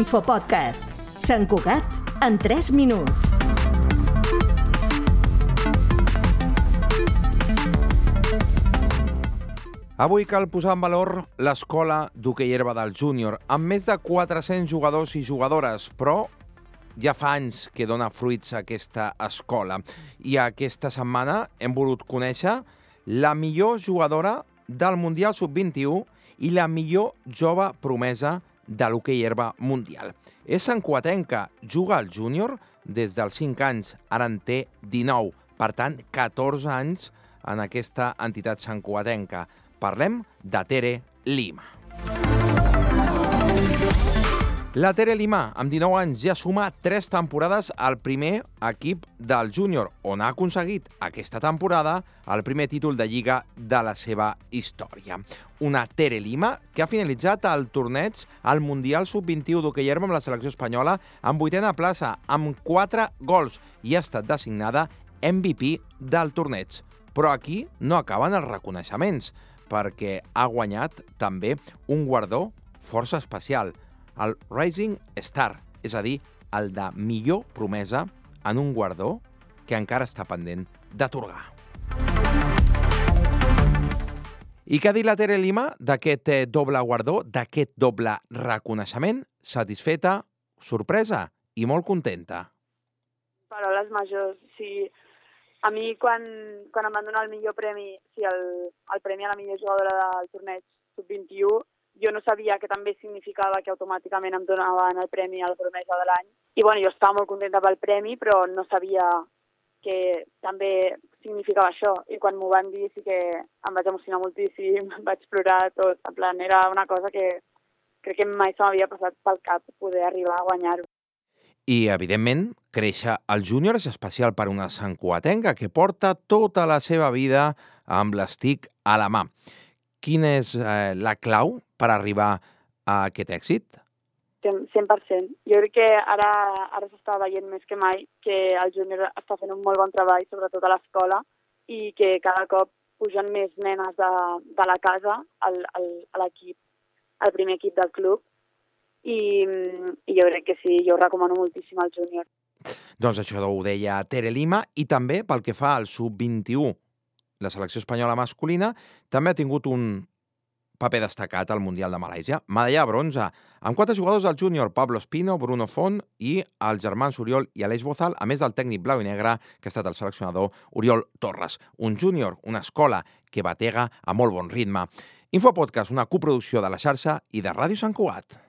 Infopodcast. Sant Cugat en 3 minuts. Avui cal posar en valor l'escola d'hoquei herba del júnior, amb més de 400 jugadors i jugadores, però ja fa anys que dona fruits aquesta escola. I aquesta setmana hem volut conèixer la millor jugadora del Mundial Sub-21 i la millor jove promesa de l'hoquei herba mundial. És santcuatenca, juga al júnior des dels 5 anys, ara en té 19, per tant, 14 anys en aquesta entitat santcuatenca. Parlem de Tere Lima. La Tere Lima, amb 19 anys, ja suma 3 temporades al primer equip del júnior, on ha aconseguit aquesta temporada el primer títol de Lliga de la seva història. Una Tere Lima que ha finalitzat el torneig al Mundial Sub-21 d'hoquei herba amb la selecció espanyola amb vuitena plaça, amb 4 gols, i ha estat designada MVP del torneig. Però aquí no acaben els reconeixements, perquè ha guanyat també un guardó força especial, el Rising Star, és a dir, el de millor promesa en un guardó que encara està pendent d'atorgar. I què ha dit la Tere Lima d'aquest eh, doble guardó, d'aquest doble reconeixement? Satisfeta, sorpresa i molt contenta. Paraules majors. Sí, a mi, quan, quan em van donar el millor premi, sí, el, el premi a la millor jugadora del torneig sub-21, jo no sabia que també significava que automàticament em donaven el premi a la promesa de l'any. I bueno, jo estava molt contenta pel premi, però no sabia que també significava això. I quan m'ho van dir sí que em vaig emocionar moltíssim, vaig plorar tot. En plan, era una cosa que crec que mai se m'havia passat pel cap poder arribar a guanyar-ho. I, evidentment, créixer al júnior és especial per una santcuatenca que porta tota la seva vida amb l'estic a la mà. Quina és eh, la clau per arribar a aquest èxit? 100%. Jo crec que ara, ara s'està veient més que mai que el júnior està fent un molt bon treball, sobretot a l'escola, i que cada cop pugen més nenes de, de la casa al, al, a l'equip, al primer equip del club, i, i jo crec que sí, jo ho recomano moltíssim al júnior. Doncs això ho deia Tere Lima i també pel que fa al sub-21, la selecció espanyola masculina també ha tingut un paper destacat al Mundial de Malàisia. Medalla bronze, amb quatre jugadors del júnior, Pablo Espino, Bruno Font i els germans Oriol i Aleix Bozal, a més del tècnic blau i negre, que ha estat el seleccionador Oriol Torres. Un júnior, una escola que batega a molt bon ritme. Infopodcast, una coproducció de la xarxa i de Ràdio Sant Cugat.